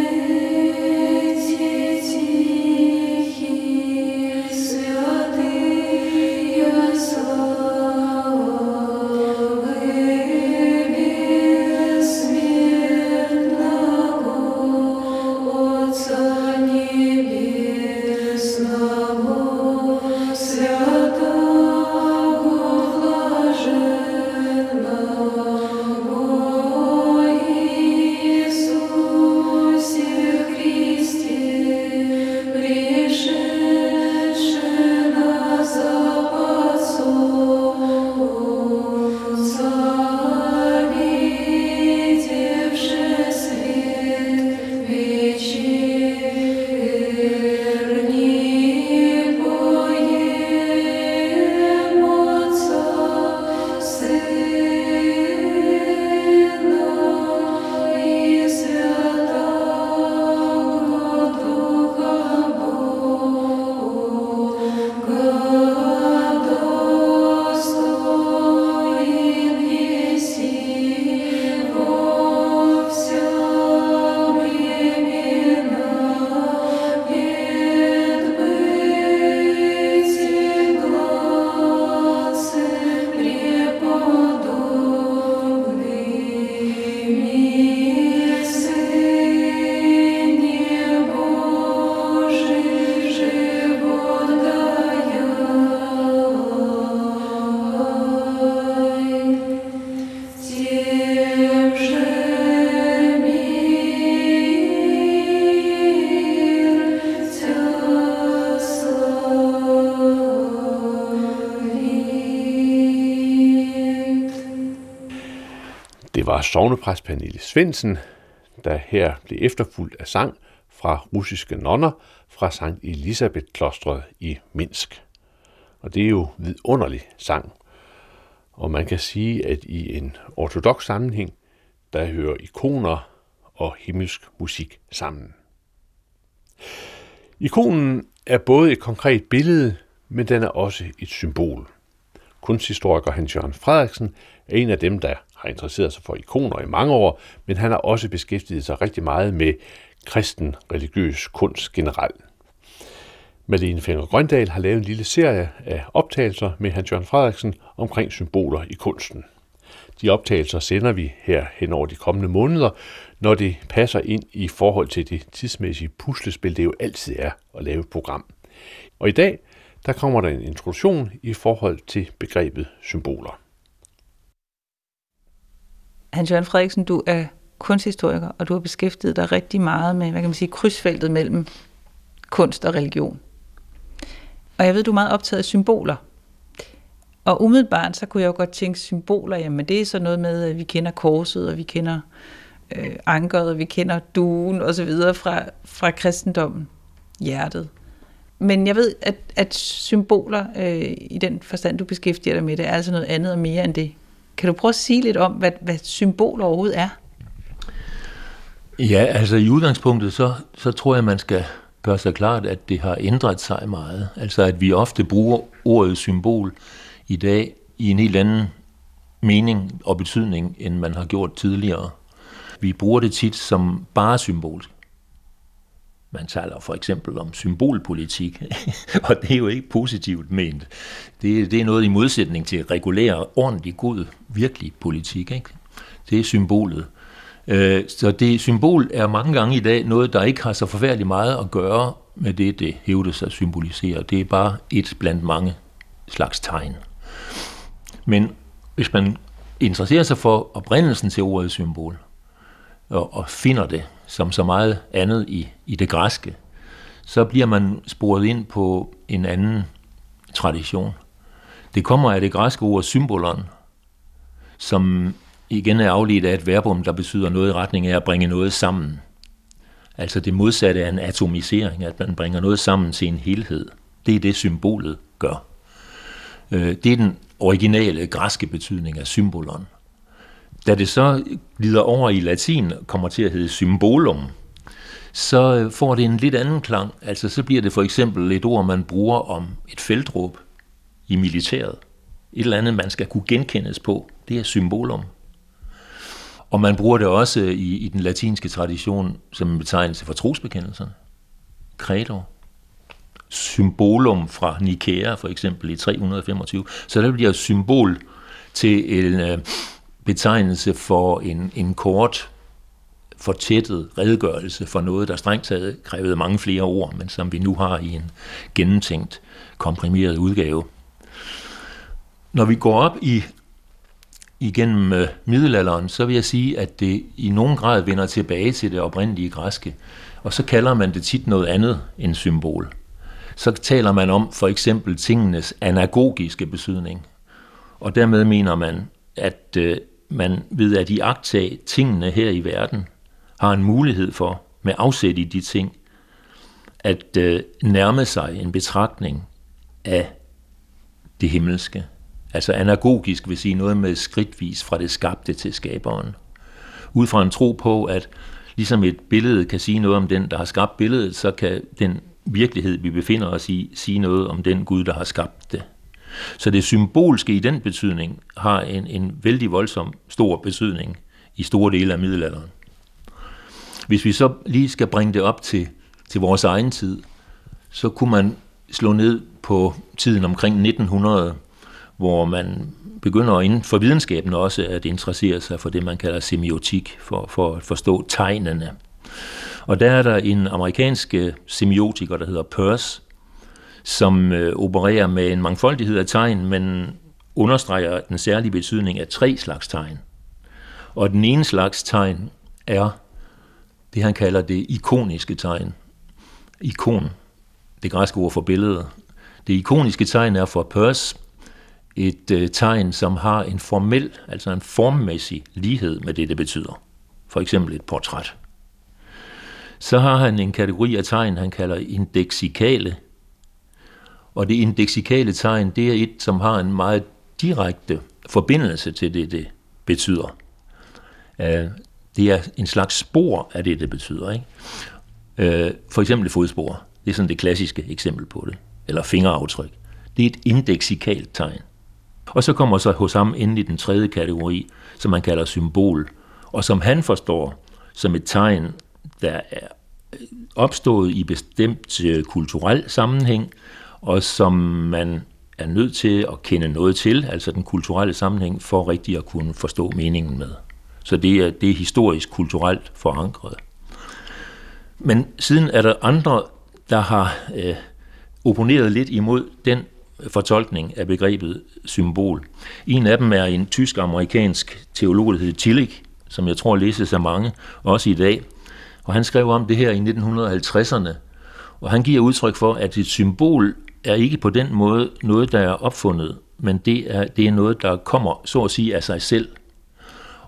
Sovnepræst Pernille Svendsen, der her blev efterfulgt af sang fra russiske nonner fra Sankt Elisabeth-klostret i Minsk. Og det er jo vidunderlig sang. Og man kan sige, at i en ortodox sammenhæng, der hører ikoner og himmelsk musik sammen. Ikonen er både et konkret billede, men den er også et symbol. Kunsthistoriker Hans Jørgen Frederiksen er en af dem, der har interesseret sig for ikoner i mange år, men han har også beskæftiget sig rigtig meget med kristen religiøs kunst generelt. Malene Fenger Grøndal har lavet en lille serie af optagelser med Hans Jørgen Frederiksen omkring symboler i kunsten. De optagelser sender vi her hen over de kommende måneder, når det passer ind i forhold til det tidsmæssige puslespil, det jo altid er at lave et program. Og i dag, der kommer der en introduktion i forhold til begrebet symboler. Hans Jørgen Frederiksen, du er kunsthistoriker, og du har beskæftiget dig rigtig meget med, hvad kan man sige, krydsfeltet mellem kunst og religion. Og jeg ved, du er meget optaget af symboler. Og umiddelbart, så kunne jeg jo godt tænke symboler, jamen det er så noget med, at vi kender korset, og vi kender øh, ankeret, og vi kender duen og så videre fra, fra kristendommen, hjertet. Men jeg ved, at, at symboler, øh, i den forstand, du beskæftiger dig med det, er altså noget andet og mere end det. Kan du prøve at sige lidt om, hvad, hvad symbol overhovedet er? Ja, altså i udgangspunktet, så, så tror jeg, man skal gøre sig klart, at det har ændret sig meget. Altså at vi ofte bruger ordet symbol i dag i en helt anden mening og betydning, end man har gjort tidligere. Vi bruger det tit som bare symbolsk. Man taler for eksempel om symbolpolitik, og det er jo ikke positivt ment. Det, det er noget i modsætning til regulær, ordentlig, god, virkelig politik. Ikke? Det er symbolet. Øh, så det symbol er mange gange i dag noget, der ikke har så forfærdeligt meget at gøre med det, det hævdes at symbolisere. Det er bare et blandt mange slags tegn. Men hvis man interesserer sig for oprindelsen til ordet symbol, og, og finder det, som så meget andet i, i det græske, så bliver man sporet ind på en anden tradition. Det kommer af det græske ord symbolon, som igen er afledt af et verbum, der betyder noget i retning af at bringe noget sammen. Altså det modsatte af en atomisering, at man bringer noget sammen til en helhed. Det er det, symbolet gør. Øh, det er den originale græske betydning af symbolon. Da det så glider over i latin, kommer til at hedde symbolum, så øh, får det en lidt anden klang. Altså så bliver det for eksempel et ord, man bruger om et feltråb i militæret. Et eller andet, man skal kunne genkendes på. Det er symbolum. Og man bruger det også øh, i, i den latinske tradition som en betegnelse for trosbekendelserne. Credo. Symbolum fra Nikea for eksempel i 325. Så der bliver symbol til en øh, betegnelse for en, en kort fortættet redegørelse for noget, der strengt taget krævede mange flere ord, men som vi nu har i en gennemtænkt, komprimeret udgave. Når vi går op i igennem øh, middelalderen, så vil jeg sige, at det i nogen grad vender tilbage til det oprindelige græske, og så kalder man det tit noget andet end symbol. Så taler man om for eksempel tingenes anagogiske betydning, og dermed mener man, at øh, man ved at iagtage tingene her i verden, har en mulighed for, med afsæt i de ting, at øh, nærme sig en betragtning af det himmelske. Altså anagogisk vil sige noget med skridtvis fra det skabte til skaberen. Ud fra en tro på, at ligesom et billede kan sige noget om den, der har skabt billedet, så kan den virkelighed, vi befinder os i, sige noget om den Gud, der har skabt det. Så det symbolske i den betydning har en, en vældig voldsom stor betydning i store dele af middelalderen. Hvis vi så lige skal bringe det op til, til vores egen tid, så kunne man slå ned på tiden omkring 1900, hvor man begynder inden for videnskaben også at interessere sig for det, man kalder semiotik, for, for at forstå tegnene. Og der er der en amerikansk øh, semiotiker, der hedder Peirce, som øh, opererer med en mangfoldighed af tegn, men understreger den særlige betydning af tre slags tegn. Og den ene slags tegn er det, han kalder det ikoniske tegn. Ikon, det græske ord for billede. Det ikoniske tegn er for Peirce et øh, tegn, som har en formel, altså en formmæssig lighed med det, det betyder. For eksempel et portræt. Så har han en kategori af tegn, han kalder indeksikale. Og det indeksikale tegn, det er et, som har en meget direkte forbindelse til det, det betyder. Øh, det er en slags spor af det, det betyder. Ikke? Øh, for eksempel fodspor. Det er sådan det klassiske eksempel på det. Eller fingeraftryk. Det er et indeksikalt tegn. Og så kommer så hos ham ind i den tredje kategori, som man kalder symbol, og som han forstår som et tegn, der er opstået i bestemt øh, kulturel sammenhæng, og som man er nødt til at kende noget til, altså den kulturelle sammenhæng, for rigtig at kunne forstå meningen med. Så det er, det er historisk, kulturelt forankret. Men siden er der andre, der har øh, opponeret lidt imod den fortolkning af begrebet symbol. En af dem er en tysk-amerikansk teolog, der hedder Tillich, som jeg tror læses af mange, også i dag. Og han skrev om det her i 1950'erne, og han giver udtryk for, at et symbol er ikke på den måde noget, der er opfundet, men det er, det er noget, der kommer, så at sige, af sig selv –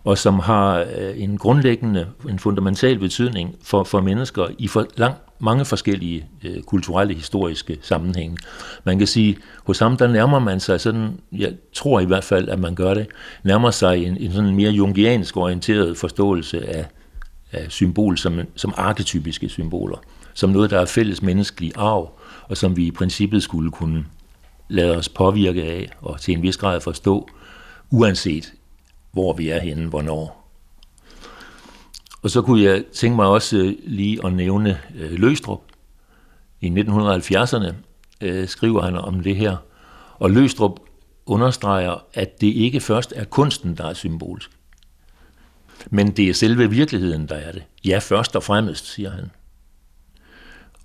og som har øh, en grundlæggende, en fundamental betydning for, for mennesker i for lang, mange forskellige øh, kulturelle, historiske sammenhænge. Man kan sige, hos ham der nærmer man sig sådan, jeg tror i hvert fald, at man gør det, nærmer sig en, en sådan mere jungiansk orienteret forståelse af, af symbol som, som arketypiske symboler, som noget, der er fælles menneskelig arv, og som vi i princippet skulle kunne lade os påvirke af, og til en vis grad forstå, uanset hvor vi er henne, hvornår. Og så kunne jeg tænke mig også øh, lige at nævne øh, Løstrup. I 1970'erne øh, skriver han om det her, og Løstrup understreger, at det ikke først er kunsten, der er symbolsk, men det er selve virkeligheden, der er det. Ja, først og fremmest, siger han.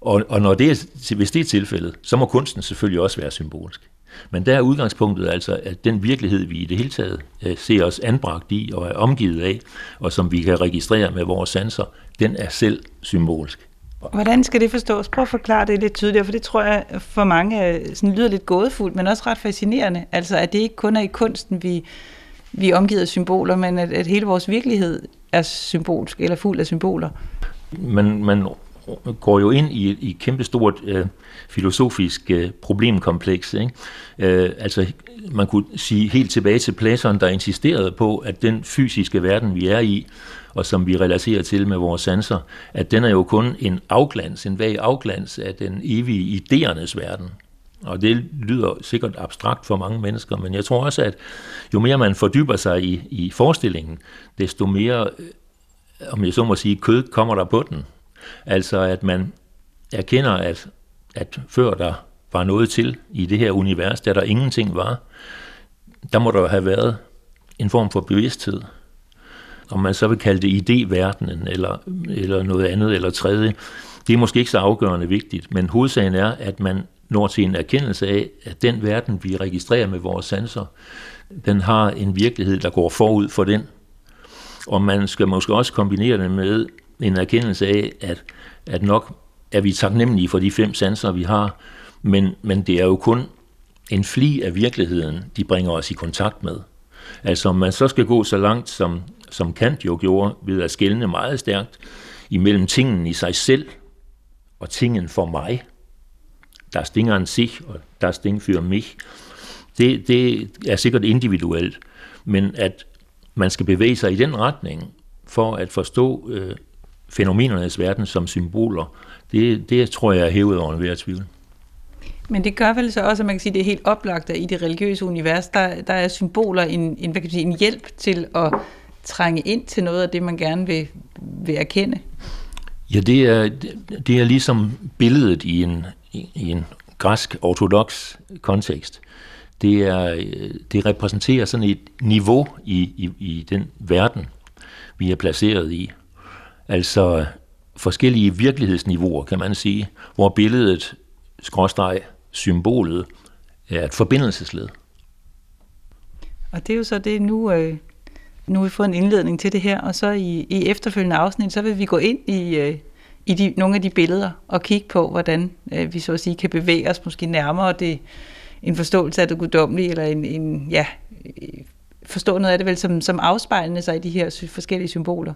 Og, og når det er, hvis det er tilfældet, så må kunsten selvfølgelig også være symbolsk. Men der er udgangspunktet altså, at den virkelighed, vi i det hele taget øh, ser os anbragt i og er omgivet af, og som vi kan registrere med vores sanser, den er selv symbolsk. Hvordan skal det forstås? Prøv at forklare det lidt tydeligere, for det tror jeg for mange sådan lyder lidt gådefuldt, men også ret fascinerende. Altså, at det ikke kun er i kunsten, vi, vi er omgivet af symboler, men at, at hele vores virkelighed er symbolsk eller fuld af symboler. Man, man går jo ind i et kæmpestort øh, filosofisk øh, problemkompleks. Ikke? Øh, altså, man kunne sige helt tilbage til Platon, der insisterede på, at den fysiske verden, vi er i, og som vi relaterer til med vores sanser, at den er jo kun en afglans, en vag afglans af den evige idéernes verden. Og det lyder sikkert abstrakt for mange mennesker, men jeg tror også, at jo mere man fordyber sig i, i forestillingen, desto mere, øh, om jeg så må sige, kød kommer der på den. Altså at man erkender, at, at før der var noget til i det her univers, der der ingenting var, der må der have været en form for bevidsthed. Om man så vil kalde det idéverdenen, eller, eller noget andet, eller tredje, det er måske ikke så afgørende vigtigt, men hovedsagen er, at man når til en erkendelse af, at den verden, vi registrerer med vores sanser, den har en virkelighed, der går forud for den. Og man skal måske også kombinere det med en erkendelse af, at, at nok er vi taknemmelige for de fem sanser, vi har, men, men det er jo kun en fli af virkeligheden, de bringer os i kontakt med. Altså om man så skal gå så langt, som, som Kant jo gjorde, ved at skælne meget stærkt imellem tingen i sig selv og tingen for mig. Der stinger en sig, og der Ding für mig. Det, det er sikkert individuelt, men at man skal bevæge sig i den retning for at forstå øh, fænomenernes verden som symboler, det, det tror jeg er hævet over en tvivl. Men det gør vel så også, at man kan sige, at det er helt oplagt, at i det religiøse univers, der, der er symboler en, en, hvad kan man sige, en hjælp til at trænge ind til noget af det, man gerne vil, vil erkende. Ja, det er, det er ligesom billedet i en, i en græsk ortodox kontekst. Det, er, det repræsenterer sådan et niveau i, i, i den verden, vi er placeret i. Altså forskellige virkelighedsniveauer, kan man sige, hvor billedet, skråstreg, symbolet, er et forbindelsesled. Og det er jo så det, nu, øh, nu har vi fået en indledning til det her, og så i, i efterfølgende afsnit, så vil vi gå ind i, øh, i de, nogle af de billeder og kigge på, hvordan øh, vi så at sige kan bevæge os måske nærmere det, en forståelse af det guddommelige, eller en, en ja, forstå noget af det vel som, som afspejlende sig i de her forskellige symboler.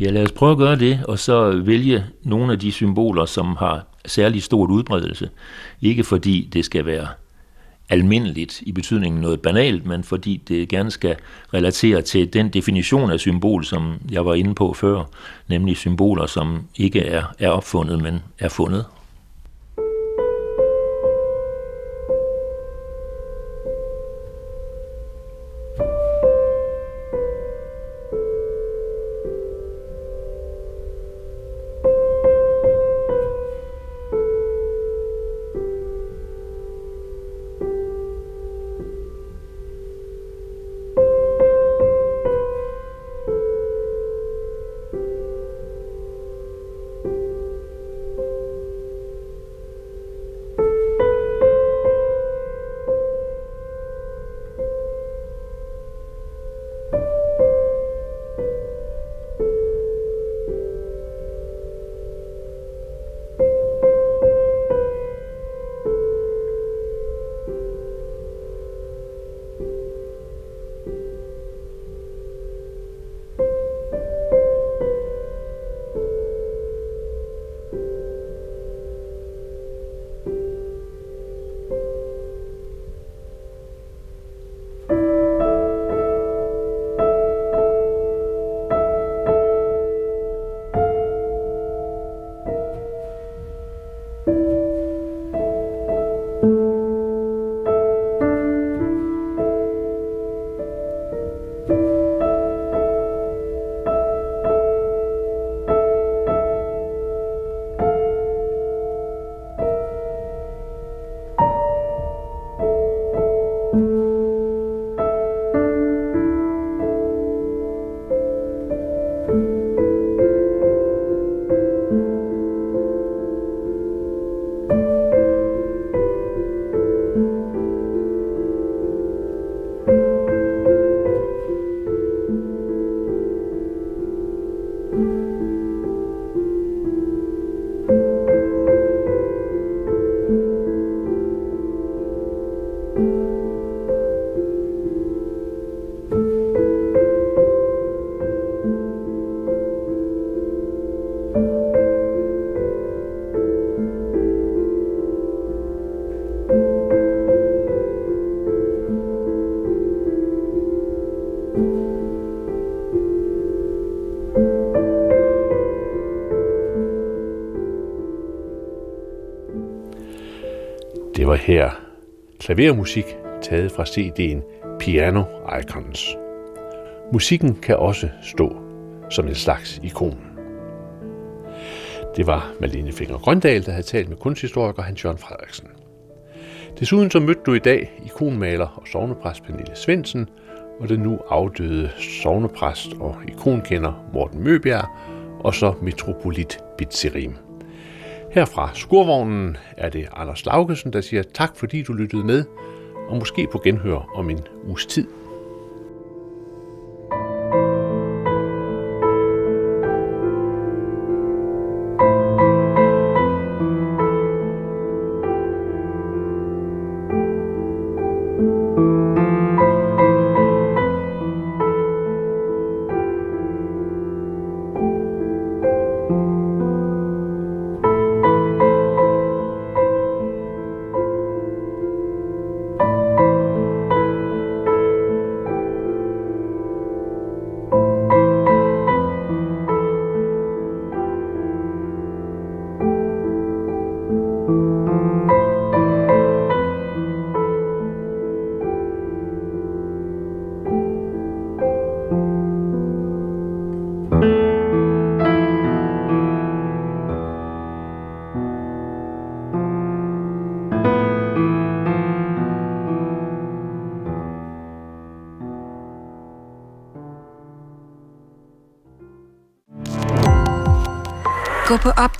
Ja, lad os prøve at gøre det, og så vælge nogle af de symboler, som har særlig stort udbredelse. Ikke fordi det skal være almindeligt i betydningen noget banalt, men fordi det gerne skal relatere til den definition af symbol, som jeg var inde på før, nemlig symboler, som ikke er, er opfundet, men er fundet. Det var her klavermusik taget fra CD'en Piano Icons. Musikken kan også stå som en slags ikon. Det var Malene Finger Grøndal, der havde talt med kunsthistoriker Hans Jørgen Frederiksen. Desuden så mødte du i dag ikonmaler og sovnepræst Pernille Svendsen og den nu afdøde sovnepræst og ikonkender Morten Møbjerg og så metropolit Bitserim. Her fra skurvognen er det Anders Laugesen, der siger tak fordi du lyttede med, og måske på genhør om en uges tid.